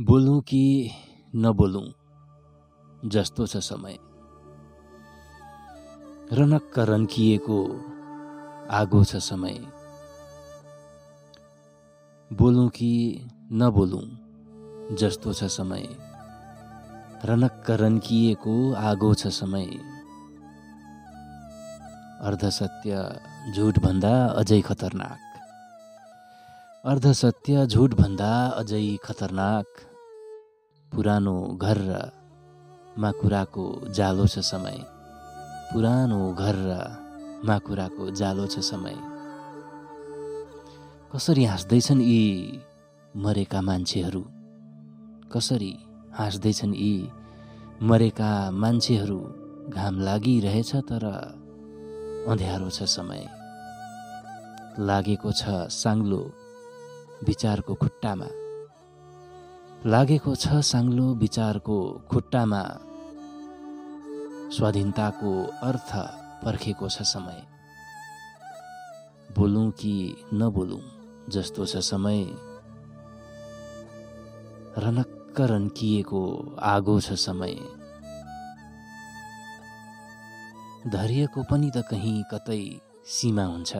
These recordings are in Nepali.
बोलौँ कि नबोलौँ जस्तो छ समय। रनक्क रन्किएको आगो छ समय। बोलौँ कि नबोलौँ जस्तो छ समय। रनक्क रन्किएको आगो छ समय। अर्धसत्य झुटभन्दा अझै खतरनाक। अर्धसत्य झुटभन्दा अझै खतरनाक। पुरानो घर र माकुराको जालो छ समय। पुरानो घर र माकुराको जालो छ समय। कसरी हाँस्दैछन् यी मरेका मान्छेहरू? कसरी हाँस्दैछन् यी मरेका मान्छेहरू? घाम लागिरहेछ तर अँध्यारो छ समय। लागेको छ साङ्लो विचारको खुट्टामा। लागेको छ साङ्लो विचारको खुट्टामा। स्वाधीनताको अर्थ पर्खेको छ समय। बोलौँ कि नबोलौँ जस्तो छ समय। रनक्क रन्किएको आगो छ समय। धैर्यको पनि त कहीँ कतै सीमा हुन्छ।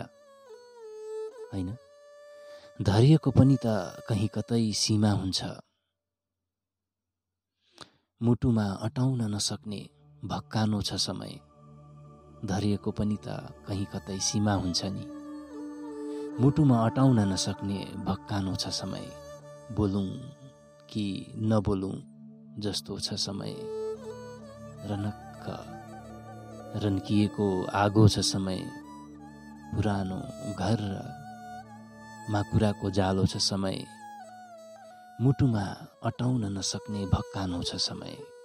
होइन? धैर्यको पनि त कहीँ कतै सीमा हुन्छ। मुटुमा अटाउन नसक्ने भक्कानो छ समय। धैर्यको पनि त कहीँ कतै सीमा हुन्छ नि। मुटुमा अटाउन नसक्ने भक्कानो छ समय। बोलौँ कि नबोलौँ जस्तो छ समय। रनक्क रन्किएको आगो छ समय। पुरानो घर र माकुराको जालो छ समय। मुटुमा अटाउन नसक्ने भक्कानो छ समय।